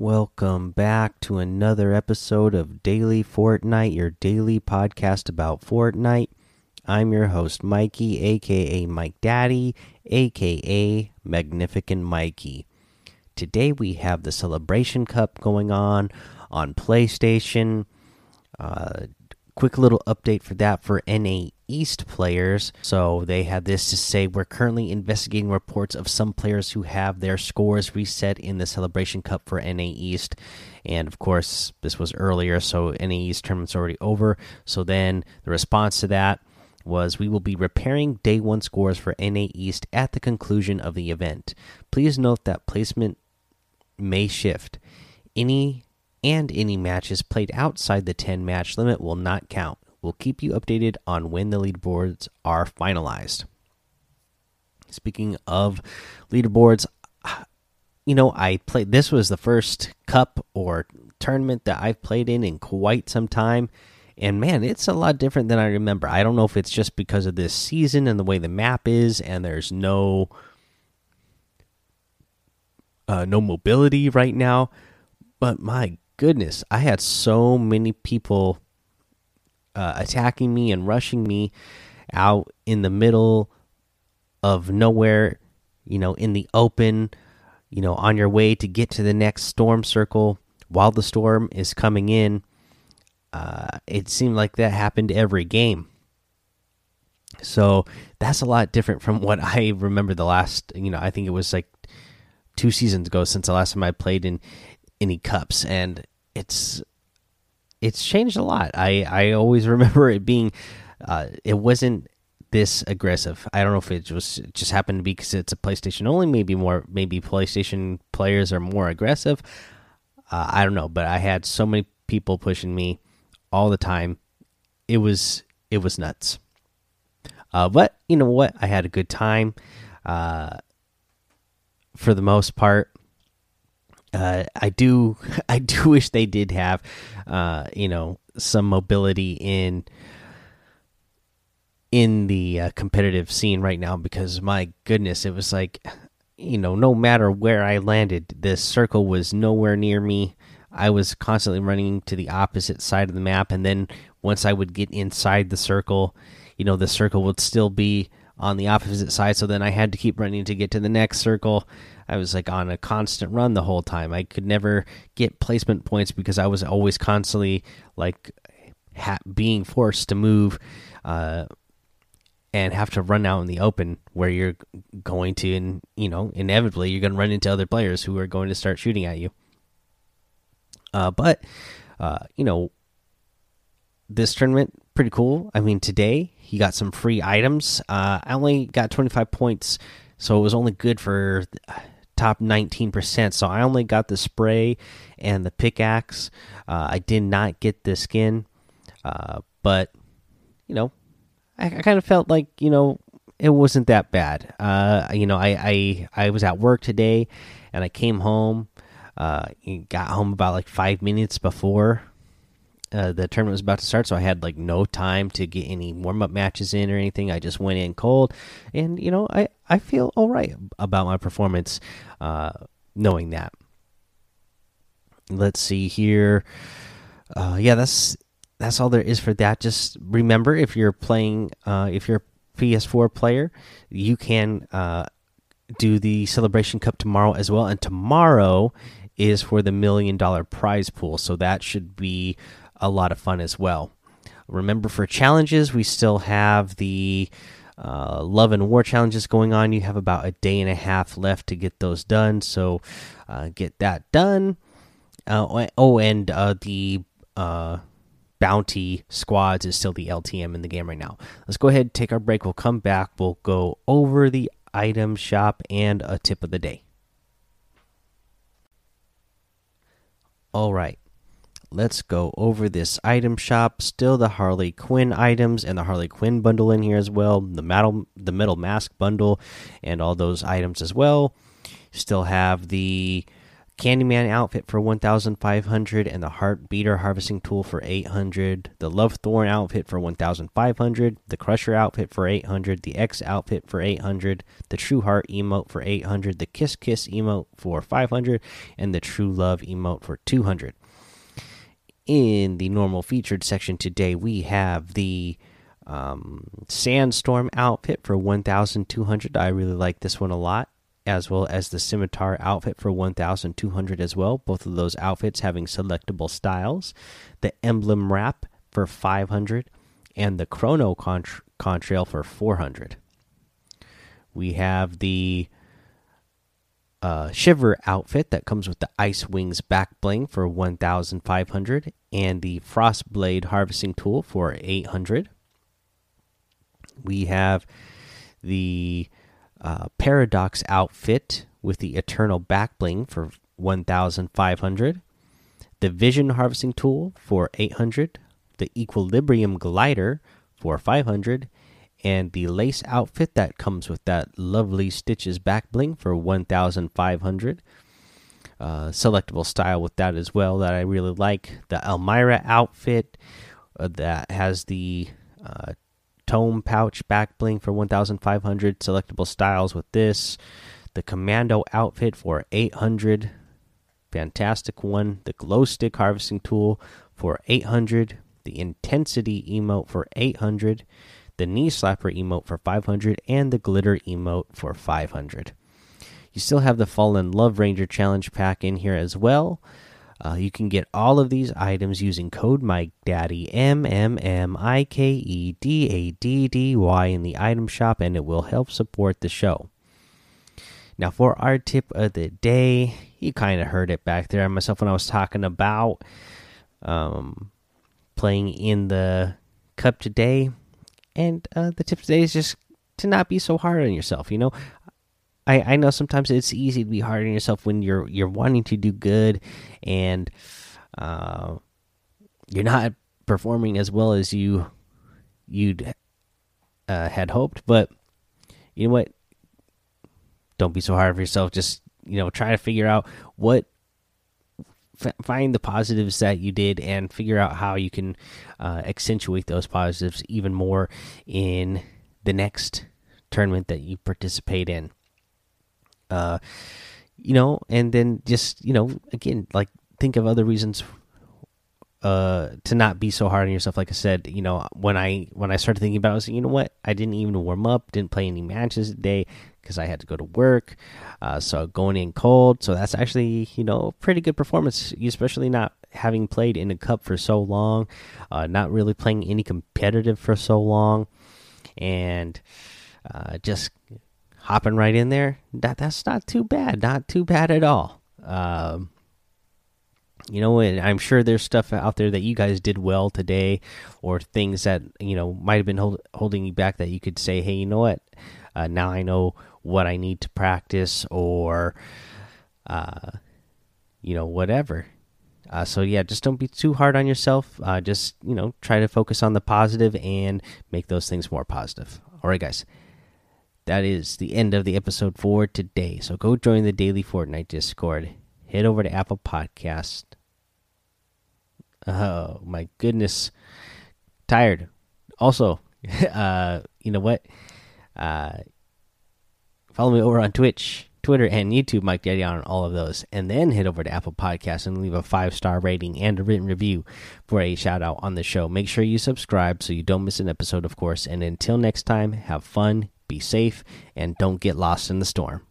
Welcome back to another episode of Daily Fortnite, your daily podcast about Fortnite. I'm your host, Mikey, aka Mike Daddy, aka Magnificent Mikey. Today we have the Celebration Cup going on on PlayStation. Uh, quick little update for that for NA East players. So they had this to say We're currently investigating reports of some players who have their scores reset in the Celebration Cup for NA East. And of course, this was earlier, so NA East tournament's already over. So then the response to that was we will be repairing day one scores for NA East at the conclusion of the event. Please note that placement may shift. Any and any matches played outside the 10 match limit will not count. We'll keep you updated on when the leaderboards are finalized. Speaking of leaderboards, you know, I played this was the first cup or tournament that I've played in in quite some time. And man, it's a lot different than I remember. I don't know if it's just because of this season and the way the map is, and there's no uh, no mobility right now. But my goodness, I had so many people uh, attacking me and rushing me out in the middle of nowhere, you know, in the open, you know, on your way to get to the next storm circle while the storm is coming in. Uh, it seemed like that happened every game. So that's a lot different from what I remember the last, you know, I think it was like two seasons ago since the last time I played in any cups, and it's it's changed a lot. I I always remember it being, uh, it wasn't this aggressive. I don't know if it was it just happened to be because it's a PlayStation only. Maybe more, maybe PlayStation players are more aggressive. Uh, I don't know, but I had so many people pushing me all the time. It was it was nuts. Uh, but you know what? I had a good time. Uh, for the most part, uh, I do I do wish they did have uh, you know some mobility in in the uh, competitive scene right now because my goodness it was like you know no matter where I landed this circle was nowhere near me. I was constantly running to the opposite side of the map and then once I would get inside the circle you know the circle would still be on the opposite side so then I had to keep running to get to the next circle I was like on a constant run the whole time. I could never get placement points because I was always constantly like being forced to move uh, and have to run out in the open where you're going to, and you know, inevitably you're going to run into other players who are going to start shooting at you. Uh, but uh, you know, this tournament pretty cool. I mean, today he got some free items. Uh, I only got 25 points, so it was only good for top 19%. So I only got the spray and the pickaxe. Uh, I did not get the skin. Uh, but, you know, I, I kind of felt like, you know, it wasn't that bad. Uh, you know, I, I, I was at work today and I came home. Uh, got home about like five minutes before uh, the tournament was about to start, so I had like no time to get any warm up matches in or anything. I just went in cold, and you know, I I feel all right about my performance, uh, knowing that. Let's see here. Uh, yeah, that's that's all there is for that. Just remember, if you're playing, uh, if you're a PS4 player, you can uh, do the Celebration Cup tomorrow as well, and tomorrow is for the million dollar prize pool, so that should be a lot of fun as well. Remember, for challenges, we still have the uh, love and war challenges going on. You have about a day and a half left to get those done, so uh, get that done. Uh, oh, and uh, the uh, bounty squads is still the LTM in the game right now. Let's go ahead, take our break. We'll come back. We'll go over the item shop and a tip of the day. All right let's go over this item shop. Still the Harley Quinn items and the Harley Quinn bundle in here as well. The metal the metal mask bundle and all those items as well. Still have the Candyman outfit for 1500 and the Heart Beater harvesting tool for 800, the Love Thorn outfit for 1500, the Crusher outfit for 800, the X outfit for 800, the True Heart emote for 800, the Kiss Kiss emote for 500, and the True Love emote for 200. In the normal featured section today, we have the um, Sandstorm outfit for 1200. I really like this one a lot as well as the scimitar outfit for 1200 as well. Both of those outfits having selectable styles. The emblem wrap for 500 and the chrono contr contrail for 400 we have the uh, shiver outfit that comes with the ice wings back bling for 1500 and the frost blade harvesting tool for 800 we have the uh, Paradox outfit with the Eternal Back Bling for 1,500. The Vision Harvesting Tool for 800. The Equilibrium Glider for 500. And the lace outfit that comes with that lovely Stitches back bling for 1,500. Uh, selectable style with that as well that I really like. The Elmira outfit uh, that has the uh, tome pouch back bling for 1500 selectable styles with this. The commando outfit for 800 fantastic one. The glow stick harvesting tool for 800 the intensity emote for 800 the knee slapper emote for 500 and the glitter emote for 500 you still have the fallen love ranger challenge pack in here as well. Uh, you can get all of these items using code MikeDaddy M M M I K E D A D D Y in the item shop, and it will help support the show. Now, for our tip of the day, you kind of heard it back there myself when I was talking about um, playing in the cup today, and uh, the tip today is just to not be so hard on yourself. You know, I I know sometimes it's easy to be hard on yourself when you're you're wanting to do good and uh, you're not performing as well as you you'd uh, had hoped. But you know what? Don't be so hard on yourself. Just you know, try to figure out what find the positives that you did and figure out how you can uh, accentuate those positives even more in the next tournament that you participate in. Uh, you know, and then just you know, again, like think of other reasons uh to not be so hard on yourself like i said you know when i when i started thinking about it I was you know what i didn't even warm up didn't play any matches today because i had to go to work uh so going in cold so that's actually you know pretty good performance especially not having played in a cup for so long uh not really playing any competitive for so long and uh just hopping right in there, that that's not too bad. Not too bad at all. Um, you know, and I'm sure there's stuff out there that you guys did well today, or things that you know might have been hold, holding you back that you could say, hey, you know what? Uh, now I know what I need to practice, or uh, you know, whatever. Uh, so yeah, just don't be too hard on yourself. Uh, just you know, try to focus on the positive and make those things more positive. All right, guys that is the end of the episode for today. So go join the daily Fortnite Discord. Head over to Apple Podcast. Oh my goodness, tired. Also, uh, you know what? Uh, follow me over on Twitch, Twitter, and YouTube, Mike Daddy, on all of those, and then head over to Apple Podcasts and leave a five star rating and a written review for a shout out on the show. Make sure you subscribe so you don't miss an episode, of course. And until next time, have fun be safe, and don't get lost in the storm.